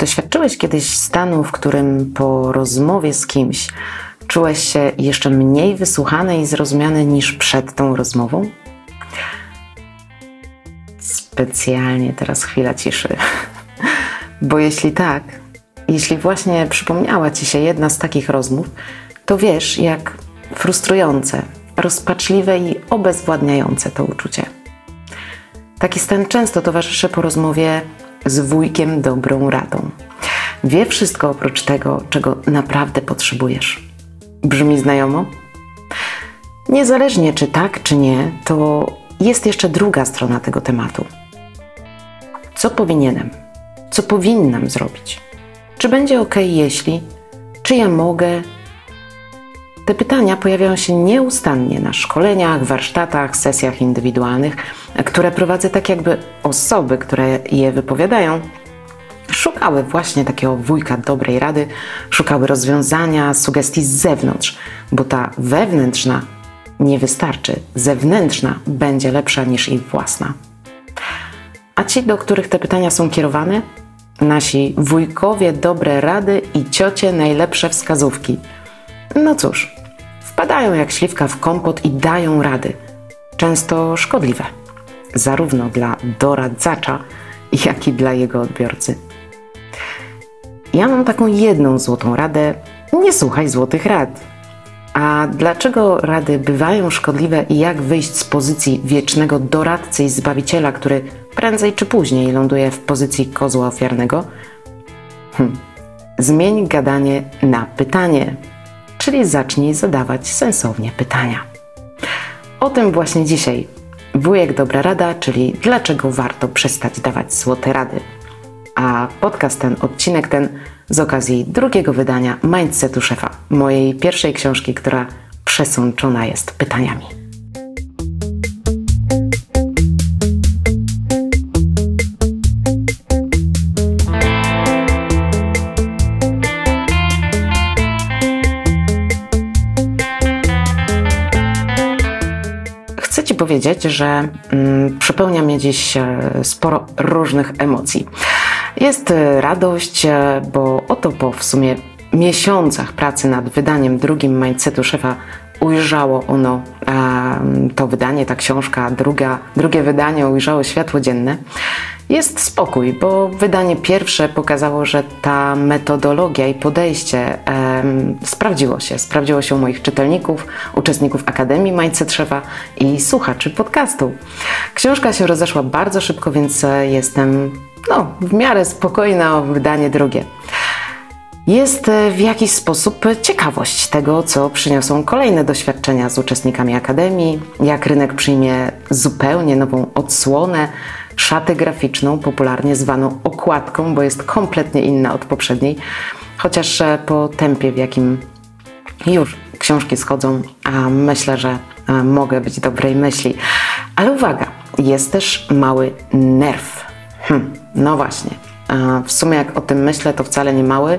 doświadczyłeś kiedyś stanu, w którym po rozmowie z kimś czułeś się jeszcze mniej wysłuchany i zrozumiany niż przed tą rozmową? Specjalnie teraz chwila ciszy. Bo jeśli tak, jeśli właśnie przypomniała ci się jedna z takich rozmów, to wiesz, jak frustrujące, rozpaczliwe i obezwładniające to uczucie. Taki stan często towarzyszy po rozmowie z wujkiem dobrą radą. Wie wszystko oprócz tego, czego naprawdę potrzebujesz. Brzmi znajomo? Niezależnie czy tak, czy nie, to jest jeszcze druga strona tego tematu. Co powinienem? Co powinnam zrobić? Czy będzie ok, jeśli? Czy ja mogę? Te pytania pojawiają się nieustannie na szkoleniach, warsztatach, sesjach indywidualnych, które prowadzę tak, jakby osoby, które je wypowiadają, szukały właśnie takiego wujka dobrej rady, szukały rozwiązania, sugestii z zewnątrz, bo ta wewnętrzna nie wystarczy, zewnętrzna będzie lepsza niż ich własna. A ci, do których te pytania są kierowane, nasi wujkowie dobre rady i ciocie najlepsze wskazówki. No cóż, wpadają jak śliwka w kompot i dają rady, często szkodliwe, zarówno dla doradzacza, jak i dla jego odbiorcy. Ja mam taką jedną złotą radę: nie słuchaj złotych rad. A dlaczego rady bywają szkodliwe i jak wyjść z pozycji wiecznego doradcy i zbawiciela, który prędzej czy później ląduje w pozycji kozła ofiarnego? Hm. Zmień gadanie na pytanie, czyli zacznij zadawać sensownie pytania. O tym właśnie dzisiaj. Wujek Dobra Rada, czyli dlaczego warto przestać dawać złote rady. A podcast ten, odcinek ten z okazji drugiego wydania Mindsetu Szefa, mojej pierwszej książki, która przesączona jest pytaniami. Powiedzieć, że mm, przepełnia mnie dziś e, sporo różnych emocji. Jest e, radość, e, bo oto po w sumie miesiącach pracy nad wydaniem drugim Mindsetu Szefa ujrzało ono, to wydanie, ta książka, druga, drugie wydanie ujrzało światło dzienne. Jest spokój, bo wydanie pierwsze pokazało, że ta metodologia i podejście sprawdziło się. Sprawdziło się u moich czytelników, uczestników Akademii Mindset Szefa i słuchaczy podcastu. Książka się rozeszła bardzo szybko, więc e, jestem no, w miarę spokojna o wydanie drugie. Jest e, w jakiś sposób ciekawość tego, co przyniosą kolejne doświadczenia z uczestnikami Akademii, jak rynek przyjmie zupełnie nową odsłonę, szatę graficzną, popularnie zwaną okładką, bo jest kompletnie inna od poprzedniej, chociaż e, po tempie, w jakim już książki schodzą, a myślę, że e, mogę być dobrej myśli. Ale uwaga, jest też mały nerw. Hm, no właśnie. W sumie, jak o tym myślę, to wcale nie mały,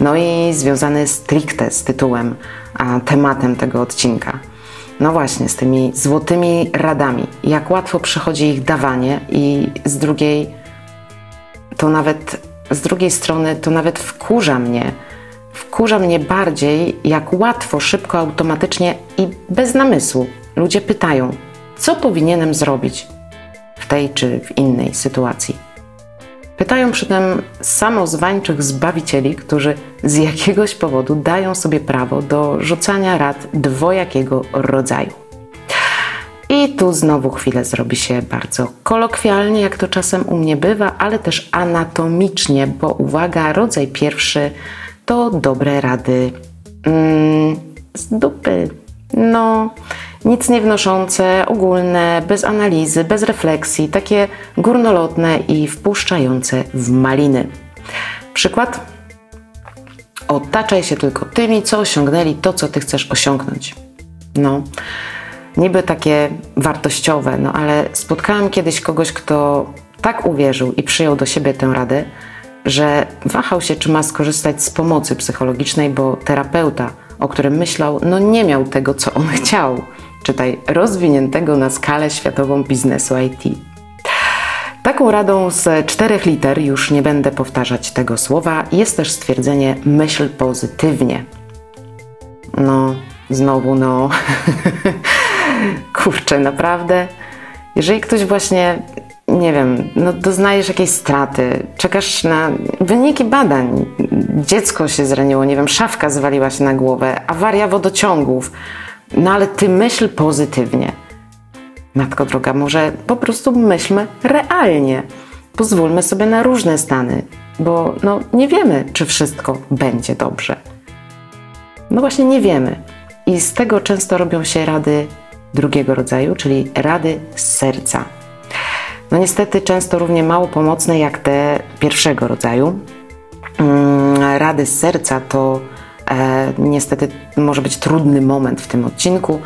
no i związany stricte z tytułem, tematem tego odcinka. No właśnie, z tymi złotymi radami. Jak łatwo przychodzi ich dawanie, i z drugiej, to nawet z drugiej strony, to nawet wkurza mnie. Wkurza mnie bardziej, jak łatwo, szybko, automatycznie i bez namysłu ludzie pytają, co powinienem zrobić w tej czy w innej sytuacji. Pytają przy tym samozwańczych zbawicieli, którzy z jakiegoś powodu dają sobie prawo do rzucania rad dwojakiego rodzaju. I tu znowu chwilę zrobi się bardzo kolokwialnie, jak to czasem u mnie bywa, ale też anatomicznie, bo uwaga, rodzaj pierwszy to dobre rady mm, z dupy. No, nic nie wnoszące, ogólne, bez analizy, bez refleksji, takie górnolotne i wpuszczające w maliny. Przykład? Otaczaj się tylko tymi, co osiągnęli to, co ty chcesz osiągnąć. No, niby takie wartościowe, no ale spotkałam kiedyś kogoś, kto tak uwierzył i przyjął do siebie tę radę, że wahał się, czy ma skorzystać z pomocy psychologicznej, bo terapeuta, o którym myślał, no nie miał tego, co on chciał czytaj rozwiniętego na skalę światową biznesu IT. Taką radą z czterech liter, już nie będę powtarzać tego słowa, jest też stwierdzenie myśl pozytywnie. No, znowu no. Kurczę, naprawdę. Jeżeli ktoś właśnie, nie wiem, no doznajesz jakiejś straty, czekasz na wyniki badań, dziecko się zraniło, nie wiem, szafka zwaliła się na głowę, awaria wodociągów, no ale ty myśl pozytywnie. Matko droga, może po prostu myślmy realnie. Pozwólmy sobie na różne stany, bo no, nie wiemy, czy wszystko będzie dobrze. No właśnie nie wiemy. I z tego często robią się rady drugiego rodzaju, czyli rady z serca. No niestety często równie mało pomocne jak te pierwszego rodzaju. Mm, rady z serca to niestety może być trudny moment w tym odcinku,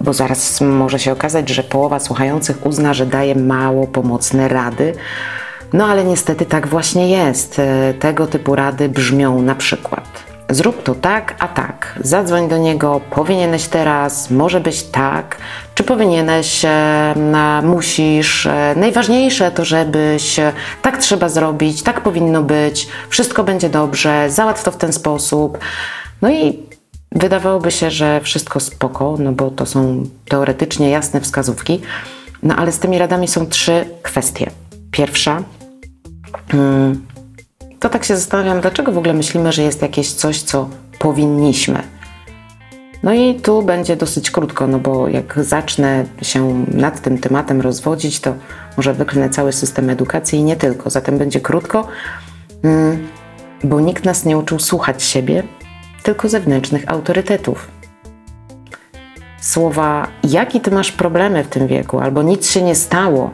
bo zaraz może się okazać, że połowa słuchających uzna, że daje mało pomocne rady. No ale niestety tak właśnie jest. E, tego typu rady brzmią na przykład: zrób to tak, a tak. Zadzwoń do niego, powinieneś teraz, może być tak, czy powinieneś, e, musisz. E, najważniejsze to, żebyś, tak trzeba zrobić, tak powinno być, wszystko będzie dobrze, załatw to w ten sposób. No i wydawałoby się, że wszystko spoko, no bo to są teoretycznie jasne wskazówki, no ale z tymi radami są trzy kwestie. Pierwsza, hmm, to tak się zastanawiam, dlaczego w ogóle myślimy, że jest jakieś coś, co powinniśmy. No i tu będzie dosyć krótko, no bo jak zacznę się nad tym tematem rozwodzić, to może wyklnę cały system edukacji i nie tylko. Zatem będzie krótko, hmm, bo nikt nas nie uczył słuchać siebie, tylko zewnętrznych autorytetów. Słowa, jaki ty masz problemy w tym wieku, albo nic się nie stało,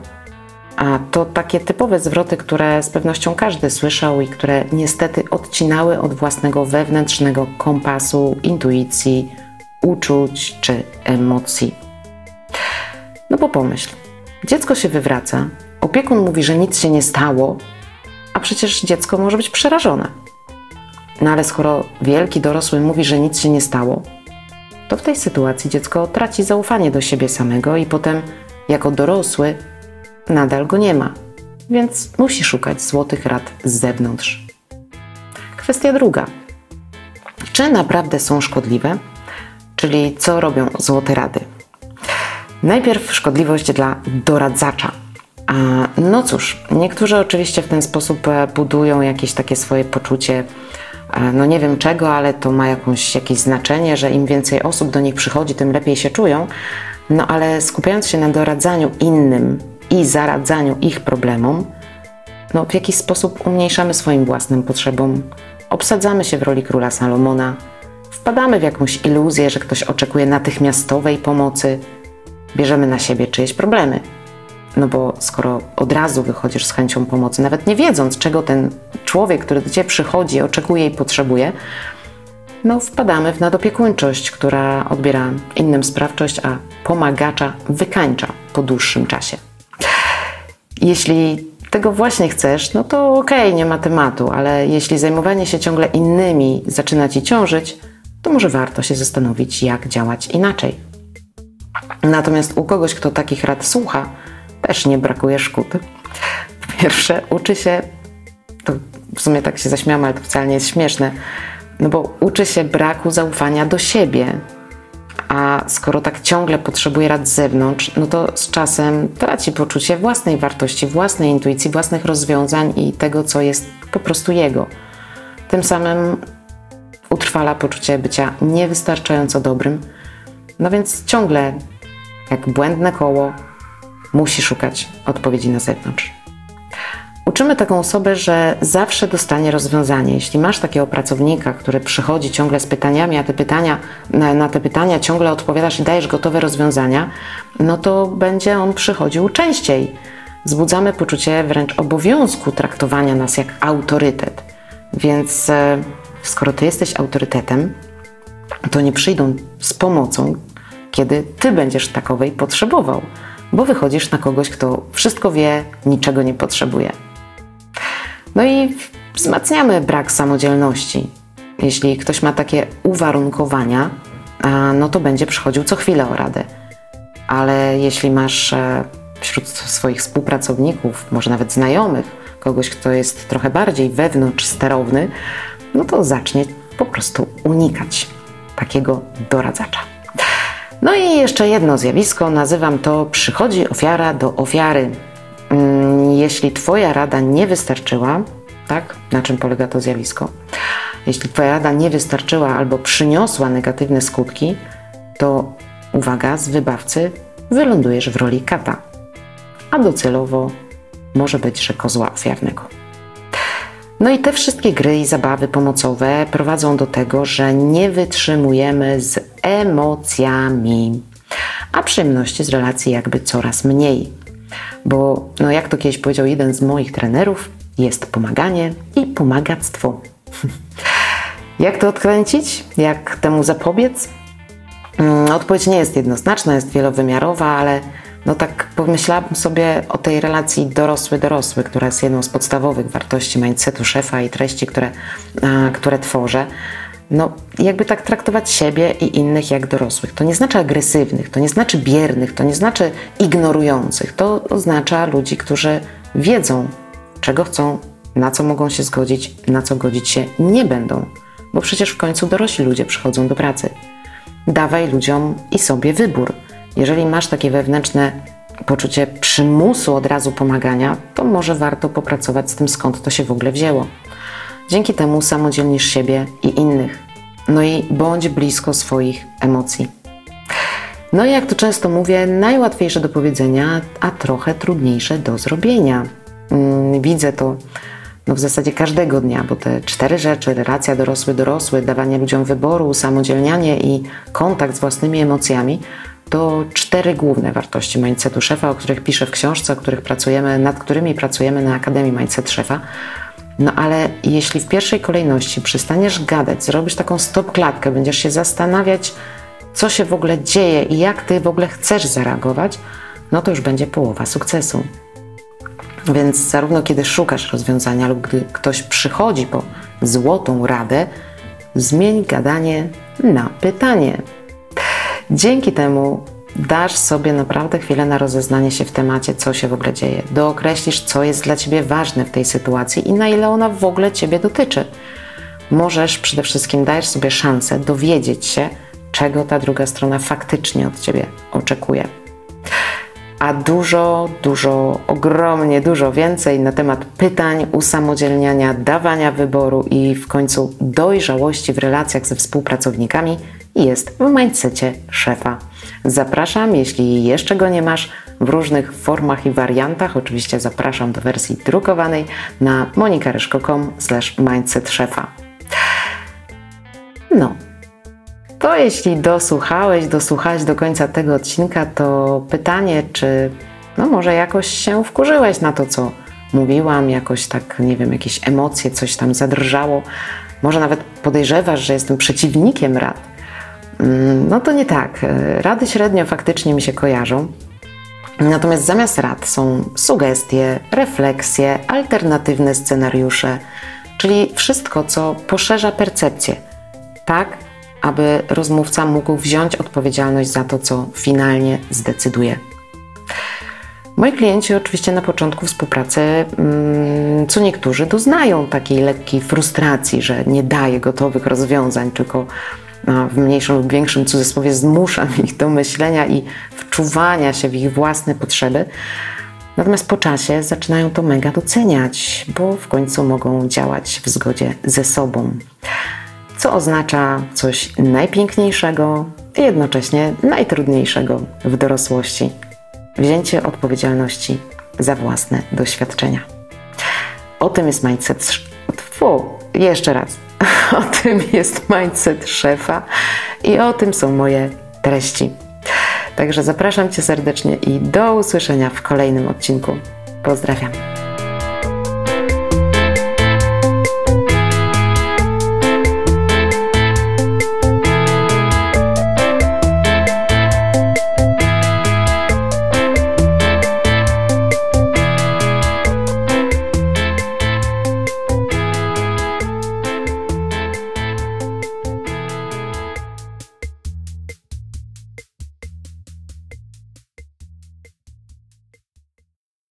a to takie typowe zwroty, które z pewnością każdy słyszał i które niestety odcinały od własnego wewnętrznego kompasu, intuicji, uczuć czy emocji. No bo pomyśl, dziecko się wywraca, opiekun mówi, że nic się nie stało, a przecież dziecko może być przerażone. No ale skoro wielki dorosły mówi, że nic się nie stało, to w tej sytuacji dziecko traci zaufanie do siebie samego i potem, jako dorosły, nadal go nie ma, więc musi szukać złotych rad z zewnątrz. Kwestia druga. Czy naprawdę są szkodliwe? Czyli co robią złote rady? Najpierw szkodliwość dla doradzacza. No cóż, niektórzy oczywiście w ten sposób e, budują jakieś takie swoje poczucie E, no nie wiem czego, ale to ma jakąś, jakieś znaczenie, że im więcej osób do nich przychodzi, tym lepiej się czują. No ale skupiając się na doradzaniu innym i zaradzaniu ich problemom, no w jakiś sposób umniejszamy swoim własnym potrzebom, obsadzamy się w roli króla Salomona, wpadamy w jakąś iluzję, że ktoś oczekuje natychmiastowej pomocy, bierzemy na siebie czyjeś problemy. No bo skoro od razu wychodzisz z chęcią pomocy, nawet nie wiedząc, czego ten człowiek, który do ciebie przychodzi, oczekuje i potrzebuje, no wpadamy w nadopiekuńczość, która odbiera innym sprawczość, a pomagacza wykańcza po dłuższym czasie. Jeśli tego właśnie chcesz, no to okej, okay, nie ma tematu, ale jeśli zajmowanie się ciągle innymi zaczyna ci ciążyć, to może warto się zastanowić, jak działać inaczej. Natomiast u kogoś, kto takich rad słucha, też nie brakuje szkód. Po pierwsze, uczy się, to w sumie tak się zaśmiałam, ale to wcale nie jest śmieszne, no bo uczy się braku zaufania do siebie. A skoro tak ciągle potrzebuje rad z zewnątrz, no to z czasem traci poczucie własnej wartości, własnej intuicji, własnych rozwiązań i tego, co jest po prostu jego. Tym samym utrwala poczucie bycia niewystarczająco dobrym, no więc ciągle, jak błędne koło, musi szukać odpowiedzi na zewnątrz. Uczymy taką osobę, że zawsze dostanie rozwiązanie. Jeśli masz takiego pracownika, który przychodzi ciągle z pytaniami, a te pytania, na, na, te pytania ciągle odpowiadasz i dajesz gotowe rozwiązania, no to będzie on przychodził częściej. Wzbudzamy poczucie wręcz obowiązku traktowania nas jak autorytet. Więc e, skoro ty jesteś autorytetem, to nie przyjdą z pomocą, kiedy ty będziesz takowej potrzebował bo wychodzisz na kogoś, kto wszystko wie, niczego nie potrzebuje. No i wzmacniamy brak samodzielności. Jeśli ktoś ma takie uwarunkowania, no to będzie przychodził co chwilę o radę. Ale jeśli masz e, wśród swoich współpracowników, może nawet znajomych, kogoś, kto jest trochę bardziej wewnątrz sterowny, no to zacznie po prostu unikać takiego doradzacza. No i jeszcze jedno zjawisko, nazywam to przychodzi ofiara do ofiary. Mm, jeśli Twoja rada nie wystarczyła, tak? Na czym polega to zjawisko? Jeśli Twoja rada nie wystarczyła albo przyniosła negatywne skutki, to uwaga, z wybawcy wylądujesz w roli kata, a docelowo może być, że kozła ofiarnego. No i te wszystkie gry i zabawy pomocowe prowadzą do tego, że nie wytrzymujemy z emocjami, a przyjemności z relacji jakby coraz mniej. Bo, no jak to kiedyś powiedział jeden z moich trenerów, jest pomaganie i pomagactwo. jak to odkręcić? Jak temu zapobiec? Mm, odpowiedź nie jest jednoznaczna, jest wielowymiarowa, ale no tak pomyślałam sobie o tej relacji dorosły-dorosły, która jest jedną z podstawowych wartości mindsetu szefa i treści, które, które tworzę. No, jakby tak traktować siebie i innych jak dorosłych. To nie znaczy agresywnych, to nie znaczy biernych, to nie znaczy ignorujących. To oznacza ludzi, którzy wiedzą, czego chcą, na co mogą się zgodzić, na co godzić się nie będą. Bo przecież w końcu dorośli ludzie przychodzą do pracy. Dawaj ludziom i sobie wybór jeżeli masz takie wewnętrzne poczucie przymusu od razu pomagania, to może warto popracować z tym, skąd to się w ogóle wzięło. Dzięki temu samodzielnisz siebie i innych. No i bądź blisko swoich emocji. No i jak to często mówię, najłatwiejsze do powiedzenia, a trochę trudniejsze do zrobienia. Mm, widzę to no w zasadzie każdego dnia, bo te cztery rzeczy relacja dorosły-dorosły, dawanie ludziom wyboru, samodzielnianie i kontakt z własnymi emocjami to cztery główne wartości mindsetu szefa, o których piszę w książce, o których pracujemy, nad którymi pracujemy na Akademii Mindset Szefa. No ale jeśli w pierwszej kolejności przestaniesz gadać, zrobisz taką stop klatkę, będziesz się zastanawiać, co się w ogóle dzieje i jak ty w ogóle chcesz zareagować, no to już będzie połowa sukcesu. Więc zarówno kiedy szukasz rozwiązania lub gdy ktoś przychodzi po złotą radę, zmień gadanie na pytanie. Dzięki temu dasz sobie naprawdę chwilę na rozeznanie się w temacie, co się w ogóle dzieje. Dookreślisz, co jest dla Ciebie ważne w tej sytuacji i na ile ona w ogóle Ciebie dotyczy. Możesz przede wszystkim dajesz sobie szansę dowiedzieć się, czego ta druga strona faktycznie od Ciebie oczekuje. A dużo, dużo, ogromnie dużo więcej na temat pytań, usamodzielniania, dawania wyboru i w końcu dojrzałości w relacjach ze współpracownikami jest w mindsetie szefa. Zapraszam, jeśli jeszcze go nie masz, w różnych formach i wariantach. Oczywiście zapraszam do wersji drukowanej na monikaryszko.com mindset szefa. No, to jeśli dosłuchałeś, dosłuchałeś do końca tego odcinka, to pytanie, czy no może jakoś się wkurzyłeś na to, co mówiłam, jakoś tak, nie wiem, jakieś emocje, coś tam zadrżało, może nawet podejrzewasz, że jestem przeciwnikiem rad no to nie tak. Rady średnio faktycznie mi się kojarzą. Natomiast zamiast rad są sugestie, refleksje, alternatywne scenariusze, czyli wszystko, co poszerza percepcję, tak aby rozmówca mógł wziąć odpowiedzialność za to, co finalnie zdecyduje. Moi klienci oczywiście na początku współpracy, mm, co niektórzy doznają takiej lekkiej frustracji, że nie daje gotowych rozwiązań, tylko w mniejszym lub większym cudzysłowie zmuszam ich do myślenia i wczuwania się w ich własne potrzeby. Natomiast po czasie zaczynają to mega doceniać, bo w końcu mogą działać w zgodzie ze sobą. Co oznacza coś najpiękniejszego i jednocześnie najtrudniejszego w dorosłości wzięcie odpowiedzialności za własne doświadczenia. O tym jest mindset. Fu, jeszcze raz. O tym jest mindset szefa i o tym są moje treści. Także zapraszam Cię serdecznie i do usłyszenia w kolejnym odcinku. Pozdrawiam.